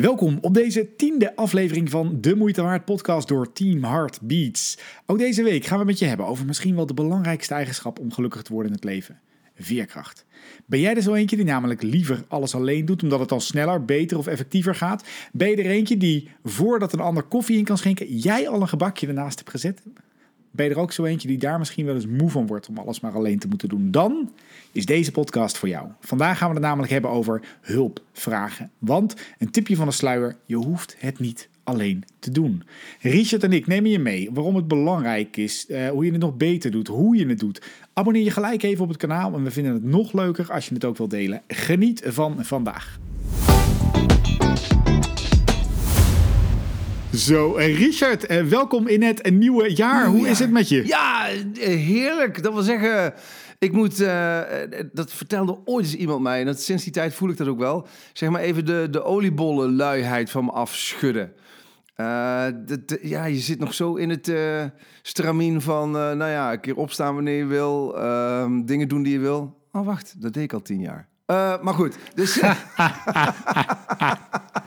Welkom op deze tiende aflevering van de Moeite Waard podcast door Team Heartbeats. Ook deze week gaan we met je hebben over misschien wel de belangrijkste eigenschap om gelukkig te worden in het leven. Veerkracht. Ben jij er zo eentje die namelijk liever alles alleen doet omdat het dan sneller, beter of effectiever gaat? Ben je er eentje die voordat een ander koffie in kan schenken, jij al een gebakje ernaast hebt gezet? Ben je er ook zo eentje die daar misschien wel eens moe van wordt om alles maar alleen te moeten doen? Dan is deze podcast voor jou. Vandaag gaan we het namelijk hebben over hulpvragen. Want een tipje van de sluier, je hoeft het niet alleen te doen. Richard en ik nemen je mee waarom het belangrijk is, uh, hoe je het nog beter doet, hoe je het doet. Abonneer je gelijk even op het kanaal en we vinden het nog leuker als je het ook wilt delen. Geniet van vandaag. Zo, Richard, eh, welkom in het nieuwe jaar. Hoe is het met je? Ja, heerlijk. Dat wil zeggen, ik moet, uh, dat vertelde ooit eens iemand mij, en dat, sinds die tijd voel ik dat ook wel, zeg maar even de, de oliebollenluiheid van me afschudden. Uh, de, ja, je zit nog zo in het uh, stramien van, nou ja, een keer opstaan wanneer je wil, ehm, dingen doen die je wil. Oh, wacht, dat deed ik al tien jaar. maar goed, dus...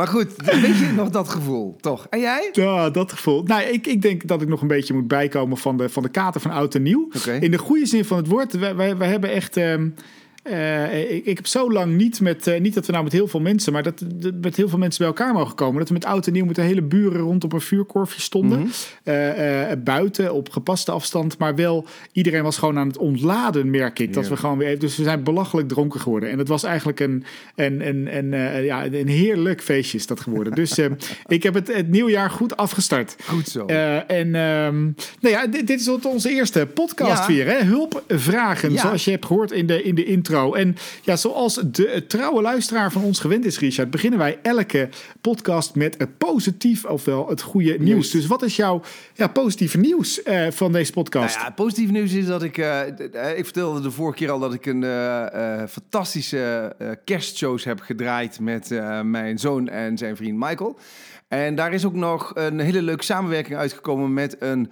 Maar goed, weet je nog dat gevoel, toch? En jij? Ja, dat gevoel. Nou, ik, ik denk dat ik nog een beetje moet bijkomen van de, van de kater van oud en nieuw. In de goede zin van het woord. Wij, wij, wij hebben echt... Um, uh, ik, ik, heb zo lang niet met, uh, niet dat we nou met heel veel mensen, maar dat, dat, met heel veel mensen bij elkaar mogen komen. Dat we met oud en nieuw met de hele buren rondom een vuurkorfje stonden. Mm -hmm. uh, buiten op gepaste afstand, maar wel iedereen was gewoon aan het ontladen, merk ik. Dat we gewoon weer, dus we zijn belachelijk dronken geworden. En het was eigenlijk een, een, een, een, ja, een heerlijk feestje is dat geworden. dus ik heb het, het nieuwjaar goed afgestart. Goed zo. en um, nou ja, dit, dit, is onze eerste podcast ja. weer. Hè? Hulpvragen, ja. zoals je hebt gehoord in de, in de intro. En ja, zoals de trouwe luisteraar van ons gewend is, Richard, beginnen wij elke podcast met het positief, ofwel het goede nieuws. Dus wat is jouw ja, positieve nieuws uh, van deze podcast? Nou ja, positief nieuws is dat ik, uh, ik vertelde de vorige keer al dat ik een uh, fantastische kerstshows heb gedraaid met mijn zoon en zijn vriend Michael. En daar is ook nog een hele leuke samenwerking uitgekomen met een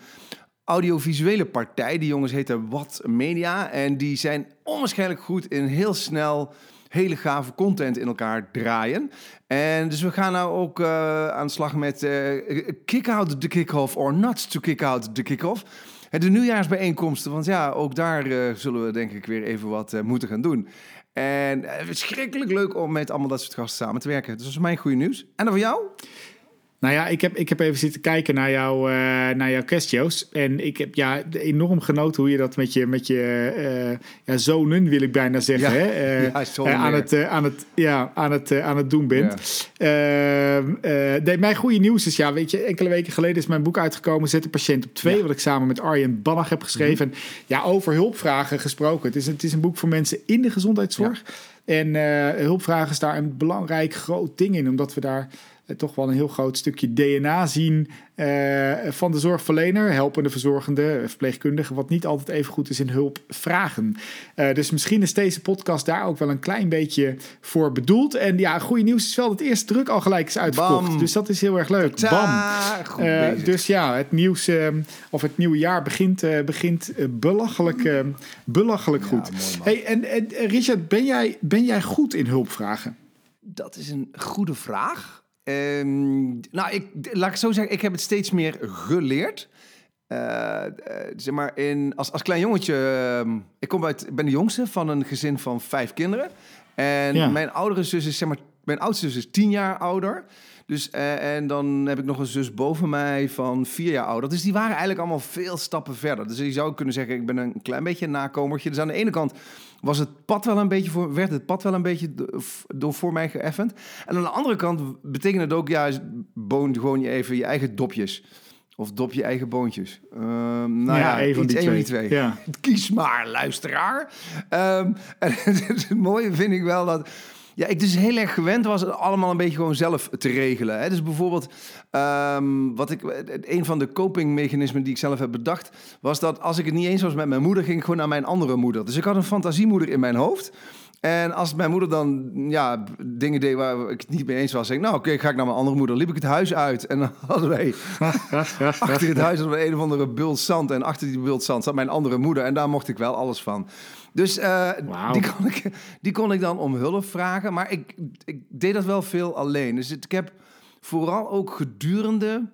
audiovisuele partij. Die jongens heten Wat Media. En die zijn onwaarschijnlijk goed in heel snel hele gave content in elkaar draaien. En dus we gaan nou ook uh, aan de slag met uh, kick out the kick-off or not to kick out the kick-off. De nieuwjaarsbijeenkomsten, want ja, ook daar uh, zullen we denk ik weer even wat moeten gaan doen. En het is leuk om met allemaal dat soort gasten samen te werken. Dus dat is mijn goede nieuws. En dan voor jou? Nou ja, ik heb, ik heb even zitten kijken naar, jou, uh, naar jouw kerstjo's. En ik heb ja, enorm genoten hoe je dat met je, met je uh, ja, zonen, wil ik bijna zeggen, ja, hè? Uh, ja, aan, het, aan, het, ja, aan, het, aan het doen bent. Ehm, mijn goede nieuws is, ja, weet je, enkele weken geleden is mijn boek uitgekomen, Zet de patiënt op twee, wat ik samen met Arjen Bannach heb geschreven. Mm Ja, over hulpvragen gesproken. Het is, het is een boek voor mensen in de gezondheidszorg. En hulpvragen is daar een belangrijk groot ding in, omdat we daar toch wel een heel groot stukje DNA zien uh, van de zorgverlener, helpende verzorgende, verpleegkundige, wat niet altijd even goed is in hulp vragen. Uh, dus misschien is deze podcast daar ook wel een klein beetje voor bedoeld. En ja, goede nieuws is wel dat het eerste druk al gelijk is uitverkocht. Bam. Dus dat is heel erg leuk. Bam. Uh, dus ja, het nieuws of het nieuwe jaar begint, begint belachelijk, belachelijk ja, goed. Mooi, hey, en, en Richard, ben jij, ben jij goed in hulpvragen? Dat is een goede vraag. Um, nou, ik, laat ik zo zeggen, ik heb het steeds meer geleerd. Uh, uh, zeg maar, in, als, als klein jongetje, uh, ik kom uit, ben de jongste van een gezin van vijf kinderen. En ja. mijn oudere zus is, zeg maar, mijn oudste zus is tien jaar ouder. Dus, uh, en dan heb ik nog een zus boven mij van vier jaar ouder. Dus die waren eigenlijk allemaal veel stappen verder. Dus je zou kunnen zeggen, ik ben een klein beetje een nakomertje. Dus aan de ene kant was het pad wel een beetje voor, werd het pad wel een beetje door voor mij geëffend. En aan de andere kant betekent het ook, ja, boon gewoon je even je eigen dopjes. Of dop je eigen boontjes. Uh, nou ja, ja een van die twee. Die twee. Ja. Kies maar, luisteraar. Um, en het mooie vind ik wel dat Ja, ik dus heel erg gewend was het allemaal een beetje gewoon zelf te regelen. Hè? Dus bijvoorbeeld, um, wat ik, een van de copingmechanismen die ik zelf heb bedacht, was dat als ik het niet eens was met mijn moeder, ging ik gewoon naar mijn andere moeder. Dus ik had een fantasiemoeder in mijn hoofd. En als mijn moeder dan ja, dingen deed waar ik het niet mee eens was, zei ik, nou oké, okay, ga ik naar mijn andere moeder. Liep ik het huis uit en dan hadden wij achter het huis hadden we een of andere bult zand. En achter die bult zand zat mijn andere moeder en daar mocht ik wel alles van. Dus uh, die, kon ik, die kon ik dan om hulp vragen. Maar ik, ik deed dat wel veel alleen. Dus ik heb vooral ook gedurende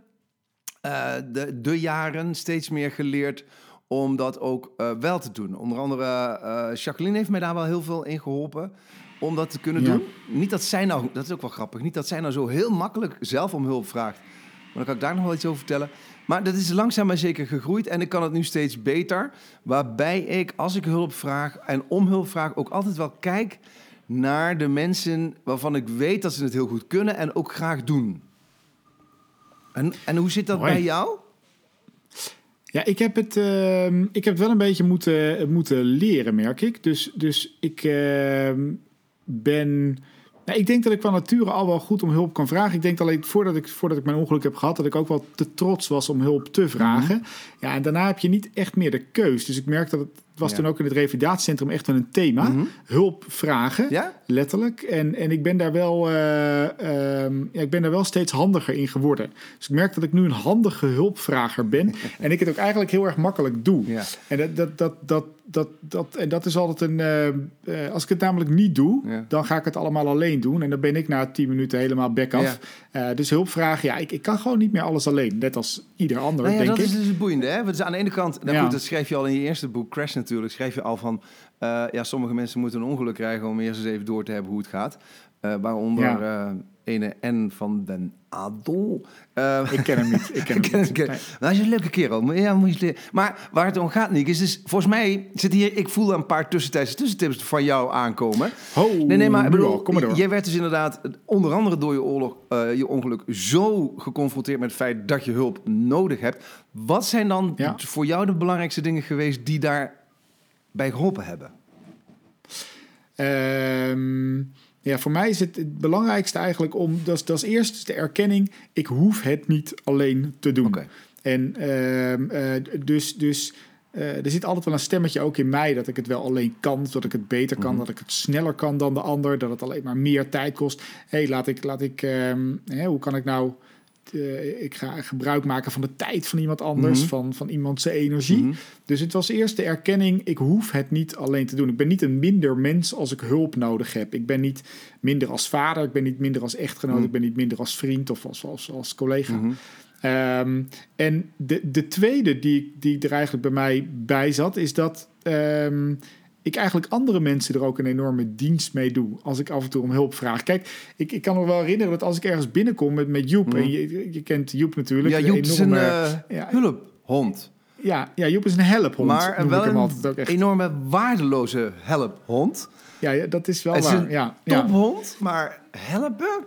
uh, de, de jaren steeds meer geleerd om dat ook uh, wel te doen. Onder andere uh, Jacqueline heeft mij daar wel heel veel in geholpen om dat te kunnen doen. Niet dat zij nou, dat is ook wel grappig, niet dat zij nou zo heel makkelijk zelf om hulp vraagt. Maar dan kan ik daar nog wel iets over vertellen. Maar dat is langzaam maar zeker gegroeid en ik kan het nu steeds beter. Waarbij ik, als ik hulp vraag en om hulp vraag, ook altijd wel kijk naar de mensen waarvan ik weet dat ze het heel goed kunnen en ook graag doen. En, en hoe zit dat bij jou? Ja, ik heb het, uh, ik heb wel een beetje moeten, moeten leren, merk ik. Dus, dus ik uh, ben. Nou, ik denk dat ik van nature al wel goed om hulp kan vragen. Ik denk alleen voordat ik, voordat ik mijn ongeluk heb gehad, dat ik ook wel te trots was om hulp te vragen. Mhm. Ja, en daarna heb je niet echt meer de keus. Dus ik merk dat het het was toen ook in het revalidatiecentrum echt een thema. Mhm. Hulp vragen, ja? letterlijk. En, en ik, ben daar wel, uh, ja, ik ben daar wel steeds handiger in geworden. Dus ik merk dat ik nu een handige hulpvrager ben. en ik het ook eigenlijk heel erg makkelijk doe. Ja. En dat, dat, dat, dat, dat, dat, en dat is altijd een... Uh, als ik het namelijk niet doe, dan ga ik het allemaal alleen doen. En dan ben ik na tien minuten helemaal back af. dus hulpvragen, ja, ik, ik kan gewoon niet meer alles alleen. Net als ieder ander, nou ja, denk dat is dus het boeiende, hè? Dus aan de ene kant, nou goed, dat schrijf je al in je eerste boek, Crash natuurlijk schrijf je al van... Uh, ja, sommige mensen moeten een ongeluk krijgen om eerst eens even door te hebben hoe het gaat. Uh, waaronder ja. uh, ene N van den Adel. ik ken hem niet. Ik ken hem niet. Nee. Nou, hij is een leuke kerel. Maar, ja, moet je maar waar het om gaat, Nick, is dus... Volgens mij zit hier... Ik voel een paar tussentijdse tussentips van jou aankomen. Oh, nee, nee, maar bedoel, kom maar door. Jij werd dus inderdaad, onder andere door je, oorlog, je ongeluk... zo geconfronteerd met het feit dat je hulp nodig hebt. Wat zijn dan ja. voor jou de belangrijkste dingen geweest... die daar bij geholpen hebben? Um, ja, voor mij is het het belangrijkste eigenlijk om, dat is, dat is eerst de erkenning, ik hoef het niet alleen te doen. Okay. En uh, uh, dus, dus uh, er zit altijd wel een stemmetje ook in mij dat ik het wel alleen kan, dat ik het beter kan, mm -hmm. dat ik het sneller kan dan de ander, dat het alleen maar meer tijd kost. Hé, hey, laat ik, laat ik, um, hè, hoe kan ik nou uh, ik ga gebruik maken van de tijd van iemand anders, mm -hmm. van, van iemand zijn energie. Mm -hmm. Dus het was eerst de erkenning, ik hoef het niet alleen te doen. Ik ben niet een minder mens als ik hulp nodig heb. Ik ben niet minder als vader, ik ben niet minder als echtgenoot, mm -hmm. ik ben niet minder als vriend of als, als, als collega. Um, en de, de tweede die, die er eigenlijk bij mij bij zat, is dat um, ik eigenlijk andere mensen er ook een enorme dienst mee doe. Als ik af en toe om hulp vraag. Kijk, ik, ik kan me wel herinneren dat als ik ergens binnenkom met, met Joep. Mm. En je, je kent Joep natuurlijk. Ja, Joep enorme, is een uh, ja, hulphond. Ja, ja, Joep is een helphond. Maar wel een ook echt. enorme waardeloze helphond. Ja, dat is wel het waar. Is een ja, tophond, ja. maar helpen?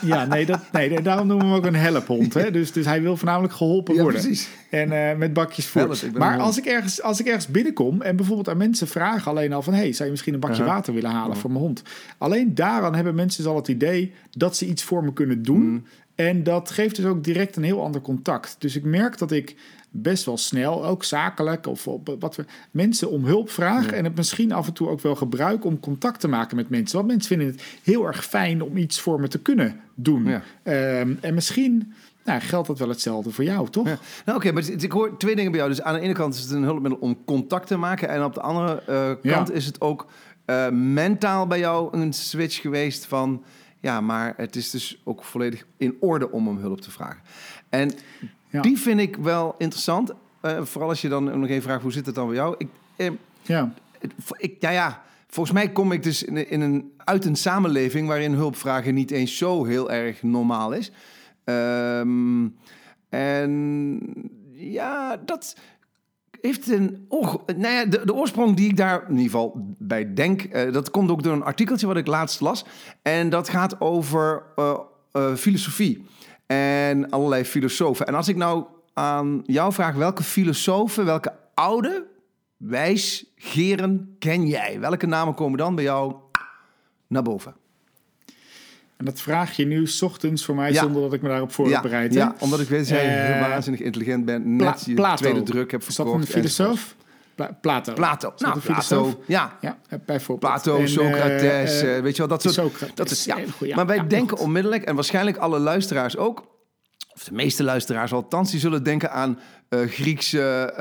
ja, nee, dat, nee, daarom noemen we hem ook een helphond. Hè? Dus, dus hij wil voornamelijk geholpen ja, worden. Precies. En uh, met bakjes voer. maar als ik, ergens, als ik ergens binnenkom en bijvoorbeeld aan mensen vragen alleen al van... hey, zou je misschien een bakje uh -huh. water willen halen uh -huh. voor mijn hond? Alleen daaraan hebben mensen dus al het idee dat ze iets voor me kunnen doen... Mm. En dat geeft dus ook direct een heel ander contact. Dus ik merk dat ik best wel snel, ook zakelijk of op wat we mensen om hulp vragen. Ja. En het misschien af en toe ook wel gebruik om contact te maken met mensen. Want mensen vinden het heel erg fijn om iets voor me te kunnen doen. Ja. Um, en misschien. Nou, geldt dat wel hetzelfde voor jou, toch? Ja. Nou, oké, okay, maar ik hoor twee dingen bij jou. Dus aan de ene kant is het een hulpmiddel om contact te maken. En op de andere uh, kant is het ook uh, mentaal bij jou een switch geweest van... Ja, maar het is dus ook volledig in orde om om hulp te vragen. En ja. die vind ik wel interessant. Uh, vooral als je dan nog even vraagt, hoe zit het dan bij jou? Ik, eh, ja. Ik, ja, ja. Volgens mij kom ik dus in, in, een, uit een samenleving waarin hulpvragen niet eens zo heel erg normaal is. Um, en ja, dat heeft een. Oh, nou ja, de, de, oorsprong die ik daar in ieder geval bij denk, uh, dat komt ook door een artikeltje wat ik laatst las. En dat gaat over uh, uh, filosofie en allerlei filosofen. En als ik nou aan jou vraag, welke filosofen, welke oude wijsgeren ken jij? Welke namen komen dan bij jou naar boven? En dat vraag je nu s ochtends voor mij zonder dat ik me daarop voorbereid ja, ja, omdat ik weet dat jij uh, waanzinnig intelligent bent. Net je Plato. tweede druk hebt verkocht. Is dat een filosoof? Plato. Plato. Nou, Plato. Ja. ja, bijvoorbeeld. Plato, Socrates, uh, uh, weet je wel, dat soort... Socrates, dat is, ja. Maar wij denken onmiddellijk, en waarschijnlijk alle luisteraars ook... of de meeste luisteraars althans, die zullen denken aan uh, Griekse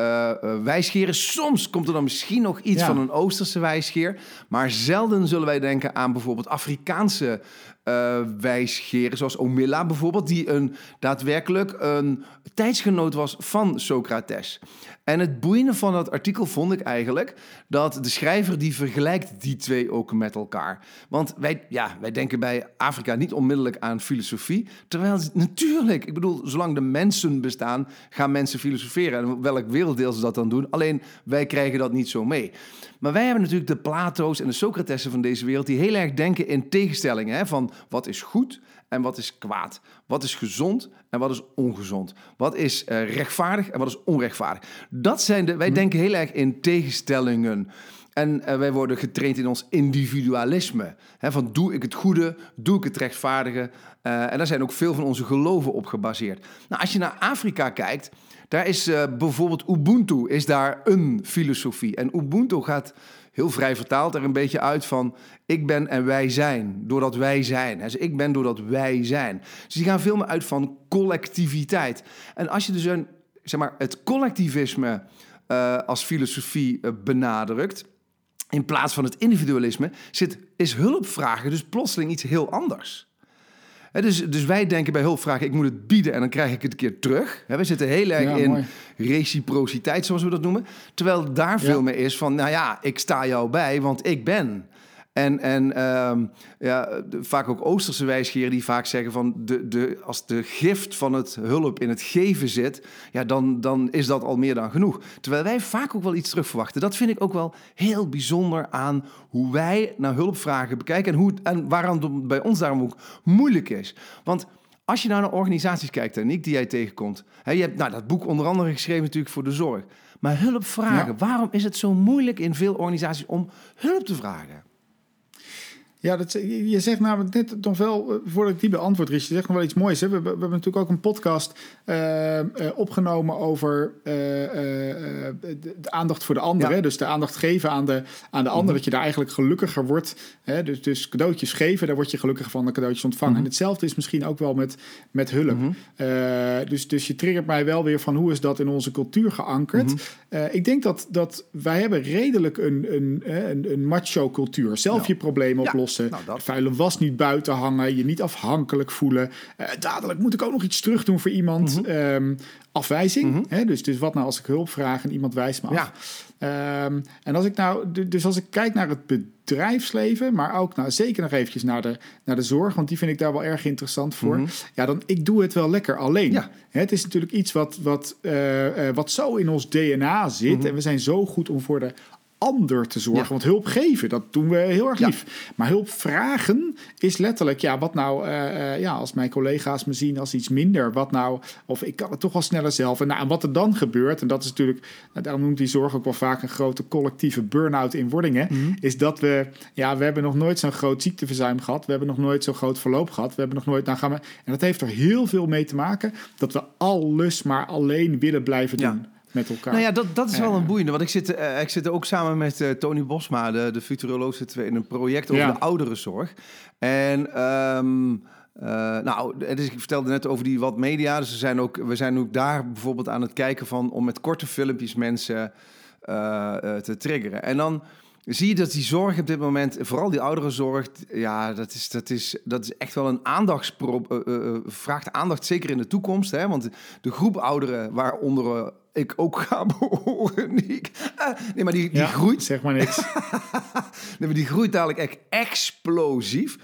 wijsgeren. Soms komt er dan misschien nog iets van een Oosterse wijsgeer. Maar zelden zullen wij denken aan bijvoorbeeld Afrikaanse uh, wijsgeren, zoals Omilla bijvoorbeeld, die een, daadwerkelijk een tijdsgenoot was van Socrates. En het boeiende van dat artikel vond ik eigenlijk dat de schrijver die vergelijkt die twee ook met elkaar. Want wij, ja, wij denken bij Afrika niet onmiddellijk aan filosofie, terwijl natuurlijk, ik bedoel, zolang de mensen bestaan, gaan mensen filosoferen. En welk werelddeel ze dat dan doen, alleen wij krijgen dat niet zo mee. Maar wij hebben natuurlijk de Plato's en de Socratessen van deze wereld die heel erg denken in tegenstellingen. Hè, van wat is goed en wat is kwaad. Wat is gezond en wat is ongezond. Wat is uh, rechtvaardig en wat is onrechtvaardig. Dat zijn de, wij hm. denken heel erg in tegenstellingen. En uh, wij worden getraind in ons individualisme. He, van doe ik het goede, doe ik het rechtvaardige. Uh, en daar zijn ook veel van onze geloven op gebaseerd. Nou, als je naar Afrika kijkt, daar is uh, bijvoorbeeld Ubuntu, is daar een filosofie. En Ubuntu gaat heel vrij vertaald er een beetje uit van ik ben en wij zijn, doordat wij zijn. Dus ik ben doordat wij zijn. Dus die gaan veel meer uit van collectiviteit. En als je dus een, zeg maar, het collectivisme uh, als filosofie uh, benadrukt, in plaats van het individualisme, zit, is hulpvragen dus plotseling iets heel anders dus, dus wij denken bij hulpvragen, ik moet het bieden en dan krijg ik het een keer terug. we zitten heel erg in reciprociteit, zoals we dat noemen. Terwijl daar veel meer is van, nou ja, ik sta jou bij, want ik ben. En, en ehm, ja, vaak ook Oosterse wijsgeren die vaak zeggen van de, de, als de gift van het hulp in het geven zit, ja, dan, dan is dat al meer dan genoeg. Terwijl wij vaak ook wel iets terug verwachten. Dat vind ik ook wel heel bijzonder aan hoe wij naar hulpvragen bekijken en, hoe, en waaraan het bij ons daarom ook moeilijk is. Want als je nou naar organisaties kijkt, Nick, die jij tegenkomt. Hè, je hebt nou, dat boek onder andere geschreven natuurlijk voor de zorg. Maar hulpvragen, waarom is het zo moeilijk in veel organisaties om hulp te vragen? Ja, dat, je zegt namelijk net nog wel, eh, voordat ik die beantwoord, Rich, je zegt nog wel iets moois. Hè? We, we, hebben natuurlijk ook een podcast uh, uh, opgenomen over de, de, aandacht voor de ander. Hè? Dus de aandacht geven aan de, aan de ander, mhm. dat je daar eigenlijk gelukkiger wordt. Hè? Dus, dus cadeautjes geven, daar word je gelukkiger van, de cadeautjes ontvangen. Mhm. En hetzelfde is misschien ook wel met, met hulp. Mhm. dus, dus je triggert mij wel weer van hoe is dat in onze cultuur geankerd. ik denk dat, dat wij hebben redelijk een, een, een, een macho cultuur. Zelf je problemen oplossen. Nou, dat. Vuile was niet buiten hangen, je niet afhankelijk voelen. Uh, dadelijk moet ik ook nog iets terug doen voor iemand. Mhm. Ehm, afwijzing. Mhm. hè? Dus, dus wat nou als ik hulp vraag en iemand wijst me af. Um, en als ik nou, dus als ik kijk naar het bedrijfsleven, maar ook nou, zeker nog eventjes naar de, naar de zorg, want die vind ik daar wel erg interessant voor. Mhm. Ja, dan ik doe het wel lekker alleen. Ja. Het is natuurlijk iets wat, wat, uh, uh, wat zo in ons DNA zit. En we zijn zo goed om voor de ander te zorgen. Want hulp geven, dat doen we heel erg lief. Maar hulp vragen is letterlijk, ja, wat nou, uh, uh, ja, als mijn collega's me zien als iets minder, wat nou, of ik kan het toch wel sneller zelf. En, nou, en wat er dan gebeurt, en dat is natuurlijk, nou, daarom noemt die zorg ook wel vaak een grote collectieve burn-out in wordingen, mm is dat we, ja, we hebben nog nooit zo'n groot ziekteverzuim gehad, we hebben nog nooit zo'n groot verloop gehad, we hebben nog nooit, nou gaan we, en dat heeft er heel veel mee te maken, dat we alles maar alleen willen blijven doen met elkaar. Nou ja, dat, dat is wel een boeiende. Want ik zit, uh, ik zit ook samen met uh, Tony Bosma, de, de futuroloog, zitten we in een project over de ouderenzorg. En... Um, uh, nou, dus ik vertelde net over die wat media. Dus we zijn, ook, we zijn ook daar bijvoorbeeld aan het kijken van om met korte filmpjes mensen te triggeren. En dan zie je dat die zorg op dit moment, vooral die ouderenzorg, ja, dat is, dat is, dat is echt wel een aandachtspro vraagt aandacht, zeker in de toekomst. Hè? Want de groep ouderen waaronder ik ook ga behoren. Uh, nee, maar die, die groeit. Zeg maar niks. nee, maar die groeit dadelijk echt explosief.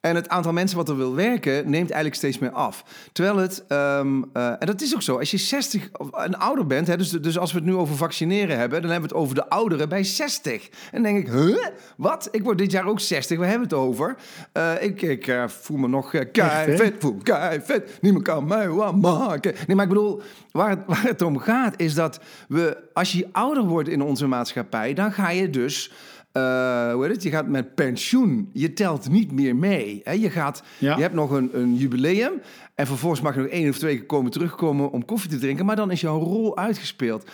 En het aantal mensen wat er wil werken neemt eigenlijk steeds meer af. Terwijl het, um, uh, en dat is ook zo, als je 60 en ouder bent, hè, dus, dus als we het nu over vaccineren hebben, dan hebben we het over de ouderen bij 60. En dan denk ik, huh? Wat? Ik word dit jaar ook 60, we hebben het over. Uh, ik ik uh, voel me nog kei vet, voel kei vet, niemand kan mij wat maken. Nee, maar ik bedoel, waar het, waar het om gaat is dat we, als je ouder wordt in onze maatschappij, dan ga je dus uh, hoe heet het? Je gaat met pensioen. Je telt niet meer mee. Hè? Je, gaat, je hebt nog een, een jubileum. En vervolgens mag je nog één of twee keer komen terugkomen om koffie te drinken. Maar dan is jouw rol uitgespeeld.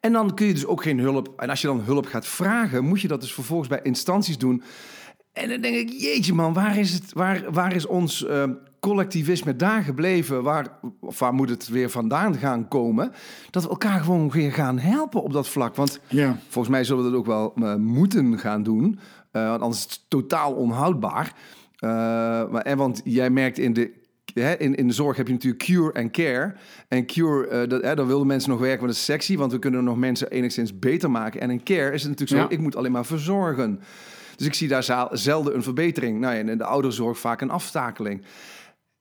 En dan kun je dus ook geen hulp. En als je dan hulp gaat vragen, moet je dat dus vervolgens bij instanties doen. En dan denk ik, jeetje man, waar is, het, waar, waar is ons uh, collectivisme daar gebleven? Waar, of waar moet het weer vandaan gaan komen? Dat we elkaar gewoon weer gaan helpen op dat vlak. Want ja. volgens mij zullen we dat ook wel uh, moeten gaan doen. Uh, anders is het totaal onhoudbaar. maar, en want jij merkt in de in, in de zorg heb je natuurlijk cure en care. En cure, uh, dat, hè, dan wilden mensen nog werken, want dat is sexy, want we kunnen nog mensen enigszins beter maken. En in care is het natuurlijk zo, ik moet alleen maar verzorgen. Dus ik zie daar zelden een verbetering. Nou ja, in de ouderzorg vaak een aftakeling.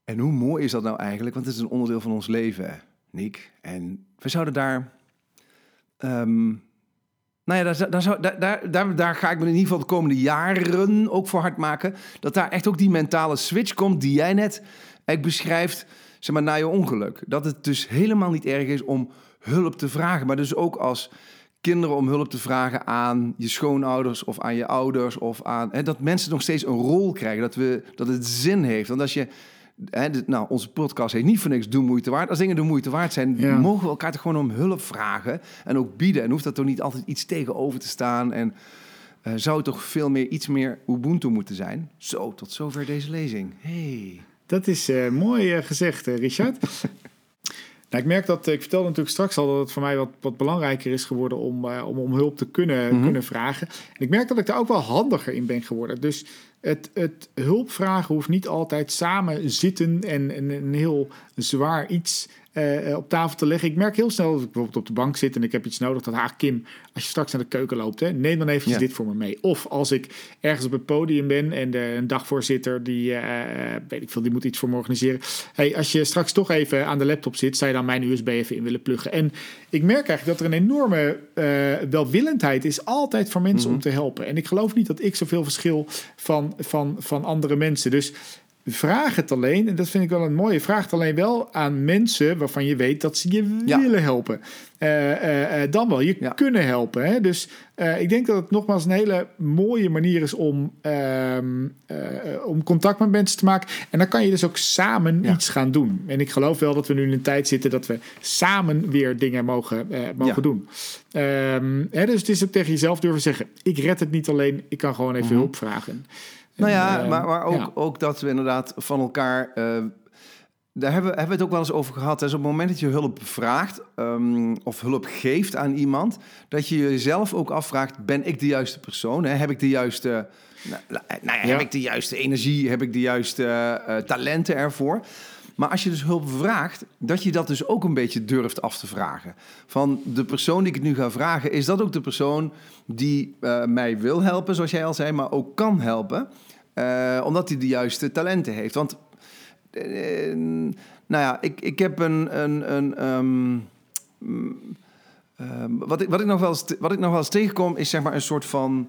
En hoe mooi is dat nou eigenlijk? Want het is een onderdeel van ons leven, Nick. En we zouden daar... Um, nou ja, daar, daar, daar, daar, daar ga ik me in ieder geval de komende jaren ook voor hard maken. Dat daar echt ook die mentale switch komt die jij net ik beschrijft, zeg maar, na je ongeluk. Dat het dus helemaal niet erg is om hulp te vragen. Maar dus ook als kinderen om hulp te vragen aan je schoonouders of aan je ouders. Of aan, hè, dat mensen nog steeds een rol krijgen. Dat, we, dat het zin heeft. Want als je... Hè, nou, onze podcast heeft niet voor niks doen moeite waard. Als dingen de moeite waard zijn, mogen we elkaar toch gewoon om hulp vragen. En ook bieden. En hoeft dat toch niet altijd iets tegenover te staan. En uh, zou toch veel meer, iets meer Ubuntu moeten zijn. Zo, tot zover deze lezing. Hey. Dat is uh, mooi uh, gezegd, Richard. nou, ik merk dat, ik vertelde natuurlijk straks al dat het voor mij wat, wat belangrijker is geworden om, om, om hulp te kunnen, mm -hmm. kunnen vragen. En ik merk dat ik daar ook wel handiger in ben geworden. Dus het, het hulp vragen hoeft niet altijd samen zitten en, en een heel zwaar iets uh, op tafel te leggen. Ik merk heel snel dat ik bijvoorbeeld op de bank zit en ik heb iets nodig. Dat haar Kim, als je straks naar de keuken loopt, hè, neem dan eventjes dit voor me mee. Of als ik ergens op het podium ben en de, een dagvoorzitter, die, uh, weet ik veel, die moet iets voor me organiseren. Hey, als je straks toch even aan de laptop zit, zou je dan mijn USB even in willen pluggen. En ik merk eigenlijk dat er een enorme uh, welwillendheid is altijd voor mensen mm -hmm. om te helpen. En ik geloof niet dat ik zoveel verschil van, van, van andere mensen. Dus Vraag het alleen, en dat vind ik wel een mooie, vraag het alleen wel aan mensen waarvan je weet dat ze je willen helpen. Uh, uh, uh, dan wel je ja. kunnen helpen. Hè? Dus ik denk dat het nogmaals een hele mooie manier is om, ehm, om contact met mensen te maken. En dan kan je dus ook samen ja. iets gaan doen. En ik geloof wel dat we nu in een tijd zitten dat we samen weer dingen mogen, mogen doen. Um, hè, dus het is ook tegen jezelf durven zeggen: ik red het niet alleen, ik kan gewoon even -hmm. hulp vragen. Nou ja, en, maar, maar ook, ja. ook dat we inderdaad van elkaar. Uh, daar hebben, hebben we het ook wel eens over gehad. Dus op het moment dat je hulp vraagt um, of hulp geeft aan iemand, dat je jezelf ook afvraagt: ben ik de juiste persoon? Hè? Heb ik de juiste. Nou, nou ja, ja. heb ik de juiste energie? Heb ik de juiste uh, talenten ervoor? Maar als je dus hulp vraagt, dat je dat dus ook een beetje durft af te vragen. Van de persoon die ik nu ga vragen, is dat ook de persoon die uh, mij wil helpen, zoals jij al zei, maar ook kan helpen? Uh, omdat hij de juiste talenten heeft. Want, uh, nou ja, ik, ik heb een. een, een um, um, wat, ik, wat, ik nog wel eens, wat ik nog wel tegenkom, is zeg maar een soort van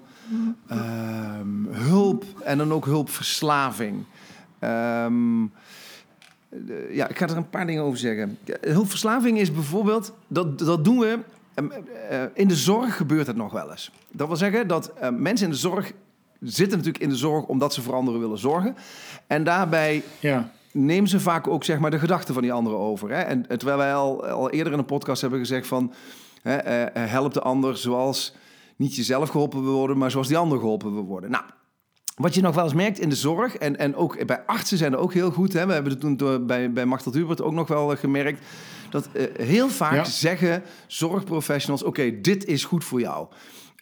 um, hulp en dan ook hulpverslaving. Ja, ik ga er een paar dingen over zeggen. Hulpverslaving is bijvoorbeeld, dat, dat doen we. In de zorg gebeurt het nog wel eens. Dat wil zeggen dat mensen in de zorg zitten natuurlijk in de zorg omdat ze voor anderen willen zorgen. En daarbij ja. nemen ze vaak ook zeg maar, de gedachten van die anderen over. Hè? En terwijl wij al, al eerder in een podcast hebben gezegd van... Hè, help de ander zoals niet jezelf geholpen wil worden... maar zoals die ander geholpen wil worden. Nou, wat je nog wel eens merkt in de zorg, en, en ook bij artsen zijn er ook heel goed. Hè? We hebben het toen bij, bij Machtel Hubert ook nog wel gemerkt. Dat uh, heel vaak ja. zeggen zorgprofessionals: Oké, dit is goed voor jou.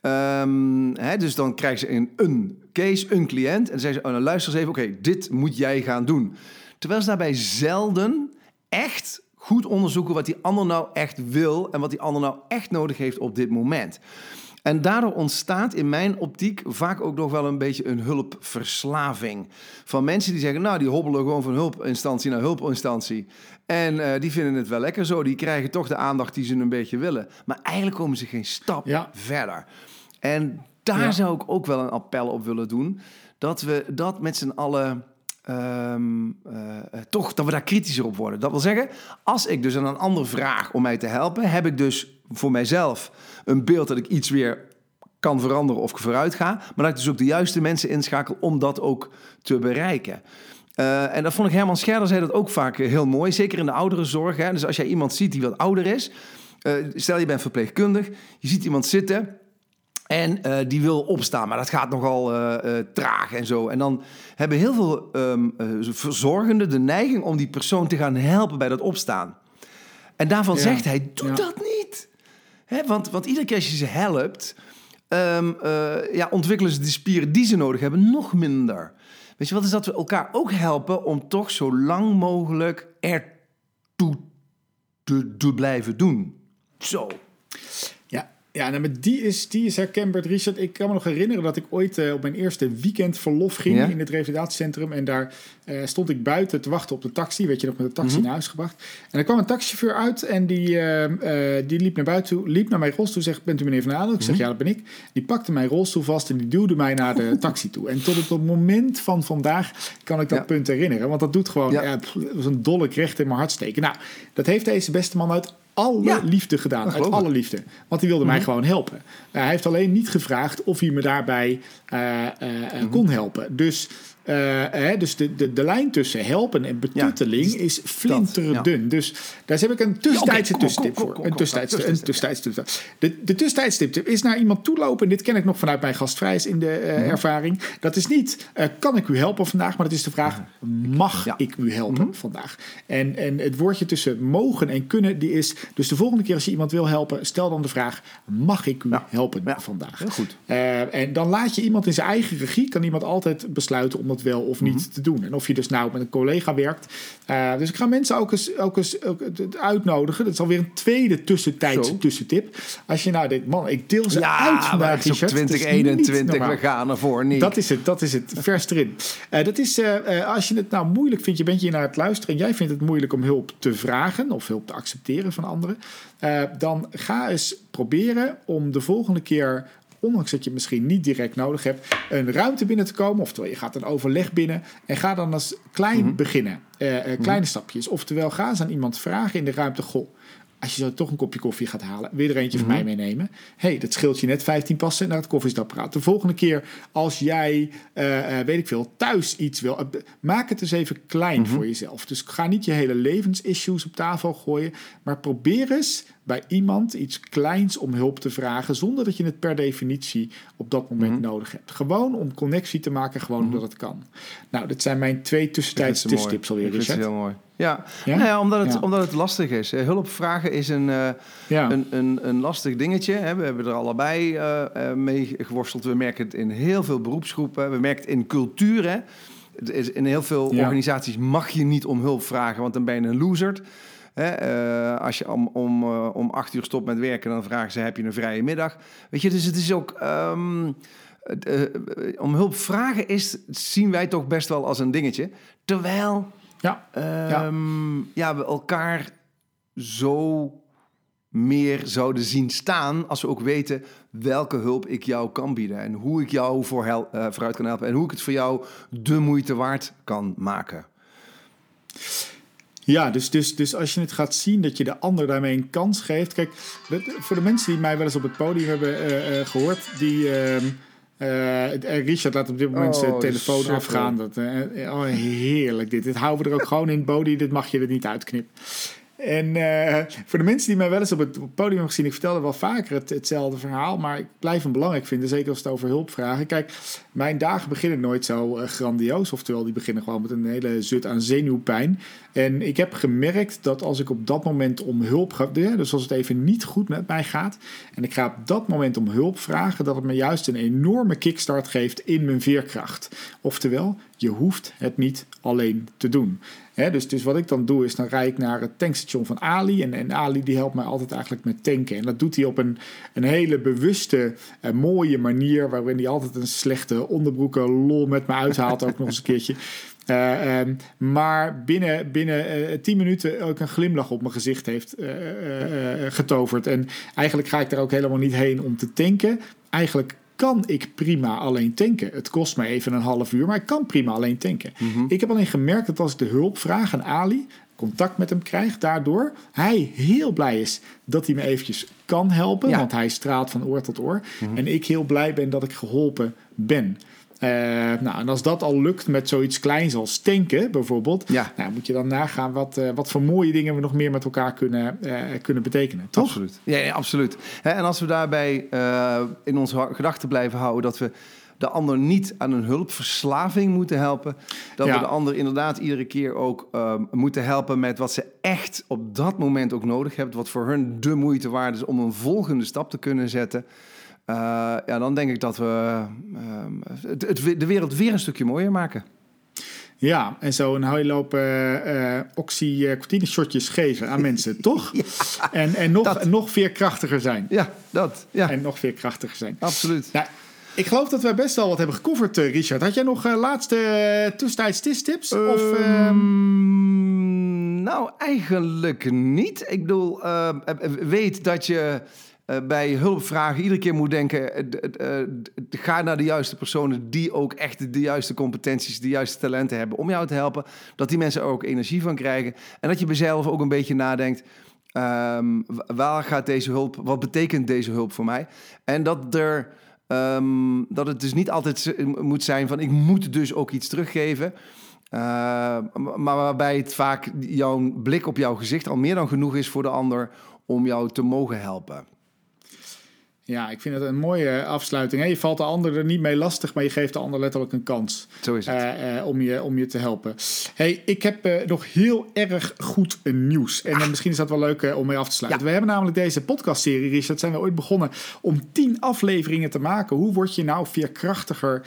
Um, hè, dus dan krijgen ze een, een case, een cliënt. En dan zeggen ze, oh, nou, luister eens even, oké, dit moet jij gaan doen. Terwijl ze daarbij zelden echt goed onderzoeken wat die ander nou echt wil... en wat die ander nou echt nodig heeft op dit moment. En daardoor ontstaat in mijn optiek vaak ook nog wel een beetje een hulpverslaving. Van mensen die zeggen, nou, die hobbelen gewoon van hulpinstantie naar hulpinstantie. En uh, die vinden het wel lekker zo. Die krijgen toch de aandacht die ze een beetje willen. Maar eigenlijk komen ze geen stap ja. verder. En daar ja. zou ik ook wel een appel op willen doen. Dat we dat met z'n allen. Um, uh, toch dat we daar kritischer op worden. Dat wil zeggen, als ik dus aan een ander vraag om mij te helpen, heb ik dus voor mijzelf een beeld dat ik iets weer kan veranderen of ik vooruit ga. Maar dat ik dus ook de juiste mensen inschakel om dat ook te bereiken. Uh, en dat vond ik Herman Scherder zei dat ook vaak heel mooi. Zeker in de ouderenzorg. Hè? Dus als jij iemand ziet die wat ouder is. Stel je bent verpleegkundig. Je ziet iemand zitten. En uh, die wil opstaan, maar dat gaat nogal traag en zo. En dan hebben heel veel um, verzorgenden de neiging om die persoon te gaan helpen bij dat opstaan. En daarvan ja. zegt hij: doe ja. dat niet. Hè? Want, want iedere keer als je ze helpt, um, ja, ontwikkelen ze de spieren die ze nodig hebben nog minder. Weet je wat is dat we elkaar ook helpen om toch zo lang mogelijk ertoe te, te blijven doen. Zo. Ja, nou, maar die is, die is herkenbaar, Richard. Ik kan me nog herinneren dat ik ooit uh, op mijn eerste weekend verlof ging in het revalidatiecentrum. En daar uh, stond ik buiten te wachten op de taxi. Weet je nog, met de taxi mm -hmm. naar huis gebracht. En er kwam een taxichauffeur uit en die, uh, die liep naar buiten toe, liep naar mijn rolstoel. Zegt, bent u meneer Van Adel? Ik zeg, mm -hmm. ja, dat ben ik. Die pakte mijn rolstoel vast en die duwde mij naar de taxi toe. En tot op het moment van vandaag kan ik dat ja. punt herinneren. Want dat doet gewoon, ja. ja pff, was een dolle recht in mijn hart steken. Nou, dat heeft deze beste man uit alle ja, liefde gedaan. Uit alle liefde. Want hij wilde mm -hmm. mij gewoon helpen. Uh, hij heeft alleen niet gevraagd of hij me daarbij uh, uh, mm -hmm. kon helpen. Dus uh, hè, dus de, de, de lijn tussen helpen en betutteling ja, is flinterdun. Ja. Dus daar heb ik een tussentijdse ja, okay, tussenstip voor. Een tussentijdse een tussentijdse De, de tussentijdse tip is naar iemand toelopen. En dit ken ik nog vanuit mijn gastvrijs in de uh, mm -hmm. ervaring. Dat is niet, uh, kan ik u helpen vandaag? Maar dat is de vraag, mag ik u helpen mm -hmm. vandaag? En, en het woordje tussen mogen en kunnen, die is... Dus de volgende keer als je iemand wil helpen, stel dan de vraag, mag ik u helpen vandaag? Heel goed. en dan laat je iemand in zijn eigen regie, kan iemand altijd besluiten om wel of niet mm -hmm. te doen. En of je dus nou met een collega werkt. Uh, dus ik ga mensen ook eens, ook eens ook uitnodigen. Dat is alweer een tweede tussentijdse tussentip. Als je nou dit man, ik deel ze ja, uit vandaag. Ja, 2021, we gaan ervoor niet. Dat is het, dat is het. Vers erin. Uh, dat is, uh, als je het nou moeilijk vindt, je bent hier naar het luisteren en jij vindt het moeilijk om hulp te vragen of hulp te accepteren van anderen. dan ga eens proberen om de volgende keer ondanks dat je misschien niet direct nodig hebt, een ruimte binnen te komen. Oftewel, je gaat een overleg binnen en ga dan als klein mm -hmm. beginnen. Uh, uh, kleine mm -hmm. stapjes. Oftewel, ga eens aan iemand vragen in de ruimte. Goh, als je zo toch een kopje koffie gaat halen, weer er eentje mm -hmm. van mij meenemen. hey, dat scheelt je net 15 passen naar het koffiezetapparaat. De volgende keer, als jij, uh, weet ik veel, thuis iets wil, maak het eens even klein voor jezelf. Dus ga niet je hele levensissues op tafel gooien, maar probeer eens bij iemand iets kleins om hulp te vragen, zonder dat je het per definitie op dat moment mm -hmm. nodig hebt. Gewoon om connectie te maken, gewoon mm -hmm. omdat het kan. Nou, dit zijn mijn twee tussentijdse tussenstips alweer, Richard. Dat is heel mooi. Ja, ja? Nou ja, omdat, het, ja. omdat het lastig is. Hulp vragen is een, uh, ja. een, een, een lastig dingetje. Hè. We hebben er allebei uh, mee geworsteld. We merken het in heel veel beroepsgroepen. We merken het in cultuur. Hè. In heel veel organisaties mag je niet om hulp vragen, want dan ben je een loser. Hè, uh, als je om, om, uh, om acht uur stopt met werken, dan vragen ze: heb je een vrije middag? Weet je, dus het is ook. Um, uh, om hulp vragen is, zien wij toch best wel als een dingetje. Terwijl ja, um, ja. ja we elkaar zo meer zouden zien staan als we ook weten welke hulp ik jou kan bieden en hoe ik jou voor hel, uh, vooruit kan helpen en hoe ik het voor jou de moeite waard kan maken. Ja, dus, dus, dus als je het gaat zien dat je de ander daarmee een kans geeft. Kijk, voor de mensen die mij wel eens op het podium hebben uh, uh, gehoord, die. Uh, Richard laat op dit moment zijn oh, telefoon super. afgaan. Dat, oh, heerlijk dit. Dit houden we er ook gewoon in. Body, dit mag je er niet uitknippen. En uh, voor de mensen die mij wel eens op het podium hebben gezien, ik vertelde wel vaker het, hetzelfde verhaal, maar ik blijf hem belangrijk vinden, zeker als het over hulp vragen. Kijk, mijn dagen beginnen nooit zo uh, grandioos, oftewel die beginnen gewoon met een hele zut aan zenuwpijn. En ik heb gemerkt dat als ik op dat moment om hulp ga, dus als het even niet goed met mij gaat, en ik ga op dat moment om hulp vragen, dat het me juist een enorme kickstart geeft in mijn veerkracht. Oftewel, je hoeft het niet alleen te doen. Dus, dus wat ik dan doe is, dan rijd ik naar het tankstation van Ali. En, en Ali die helpt mij altijd eigenlijk met tanken. En dat doet hij op een, een hele bewuste, uh, mooie manier. Waarin hij altijd een slechte onderbroeken lol met me uithaalt. ook nog eens een keertje. Uh, um, maar binnen, binnen uh, tien minuten ook een glimlach op mijn gezicht heeft getoverd. En eigenlijk ga ik er ook helemaal niet heen om te tanken. Eigenlijk kan ik prima alleen tanken. Het kost me even een half uur, maar ik kan prima alleen tanken. Mhm. Ik heb alleen gemerkt dat als ik de hulp vraag aan Ali, contact met hem krijg, daardoor hij heel blij is dat hij me eventjes kan helpen, Ja. want hij straalt van oor tot oor. En ik heel blij ben dat ik geholpen ben. Eh, nou, en als dat al lukt met zoiets kleins als tanken bijvoorbeeld, Ja. nou, moet je dan nagaan wat, eh, wat voor mooie dingen we nog meer met elkaar kunnen, eh, kunnen betekenen. Toch? Absoluut. Ja, ja, absoluut. Hè, en als we daarbij in onze gedachten blijven houden dat we de ander niet aan een hulpverslaving moeten helpen, dat Ja. we de ander inderdaad iedere keer ook ehm, moeten helpen met wat ze echt op dat moment ook nodig hebben, wat voor hun de moeite waard is om een volgende stap te kunnen zetten. Eh, ja, dan denk ik dat we ehm, het, het- de wereld weer een stukje mooier maken. Ja, en zo een hele hoop eh eh oxycotine shotjes geven aan mensen, toch? En, en nog, dat. nog veerkrachtiger zijn. Ja, dat. Ja, En nog veerkrachtiger zijn. absoluut. Nou, ik geloof dat we best wel wat hebben gecoverd, Richard. Had jij nog laatste uh, tussentijds tips? of, ehm, Ehm, nou, eigenlijk niet. Ik bedoel, weet dat je eh, bij hulpvragen iedere keer moet denken... eh, eh, ga naar de juiste personen die ook echt de juiste competenties... de juiste talenten hebben om jou te helpen. Dat die mensen er ook energie van krijgen. En dat je bij zelf ook een beetje nadenkt... ehm, wa- waar gaat deze hulp, wat betekent deze hulp voor mij? En dat er... ehm, dat het dus niet altijd moet zijn van ik moet dus ook iets teruggeven. Maar waarbij het vaak jouw blik op jouw gezicht al meer dan genoeg is voor de ander om jou te mogen helpen. Ja, ik vind het een mooie afsluiting. hè. Je valt de ander er niet mee lastig, maar je geeft de ander letterlijk een kans. Zo is het. eh, eh, om, je, om je te helpen. Hey, ik heb eh, nog heel erg goed nieuws. En dan misschien is dat wel leuk om mee af te sluiten. Ja. We hebben namelijk deze podcastserie, Richard, zijn we ooit begonnen om tien afleveringen te maken. Hoe word je nou veerkrachtiger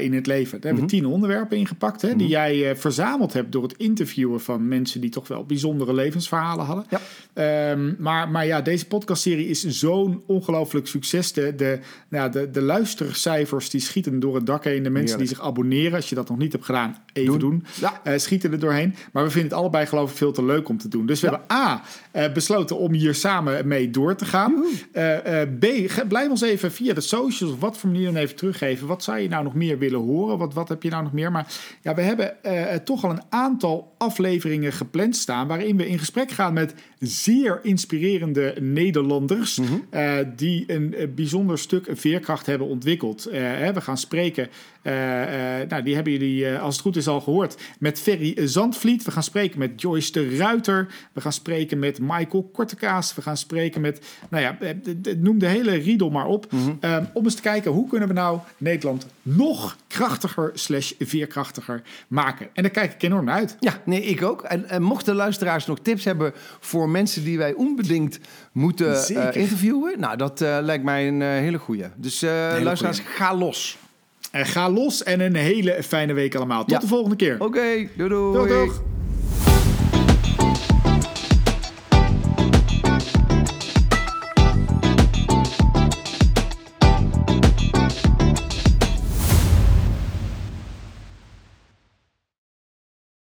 in het leven? Daar hebben we tien onderwerpen ingepakt, hè, die jij eh, verzameld hebt door het interviewen van mensen die toch wel bijzondere levensverhalen hadden. Ja. Ehm, maar, maar ja, deze podcastserie is zo'n ongelooflijk succes. De, de, nou, de, de luistercijfers die schieten door het dak heen. De mensen die zich abonneren, als je dat nog niet hebt gedaan, even doen. Doen. Ja. Eh, schieten er doorheen. Maar we vinden het allebei geloof ik veel te leuk om te doen. Dus we hebben A, eh, besloten om hier samen mee door te gaan. Eh, B, blijf ons even via de socials of wat voor manier dan even teruggeven. Wat zou je nou nog meer willen horen? Wat, wat heb je nou nog meer? Maar ja, we hebben toch al een aantal afleveringen gepland staan... waarin we in gesprek gaan met zeer inspirerende Nederlanders... eh, die een, eh, bijzonder stuk veerkracht hebben ontwikkeld. Eh, hè, we gaan spreken, eh, nou, die hebben jullie als het goed is al gehoord... met Ferry Zandvliet. We gaan spreken met Joyce de Ruiter. We gaan spreken met Michael Kortekaas. We gaan spreken met, nou ja, noem de hele riedel maar op. Eh, om eens te kijken, hoe kunnen we nou Nederland nog krachtiger slash veerkrachtiger maken? En daar kijk ik enorm naar uit. Ja, nee, ik ook. En, en mochten luisteraars nog tips hebben voor mensen die wij onbedingt moeten eh, interviewen, nou, dat eh, lijkt mij een eh, hele goeie. Dus eh, luisteraars, ga los. En ga los en een hele fijne week allemaal. Tot Ja. de volgende keer. Oké, doei doei. Doeg, doeg.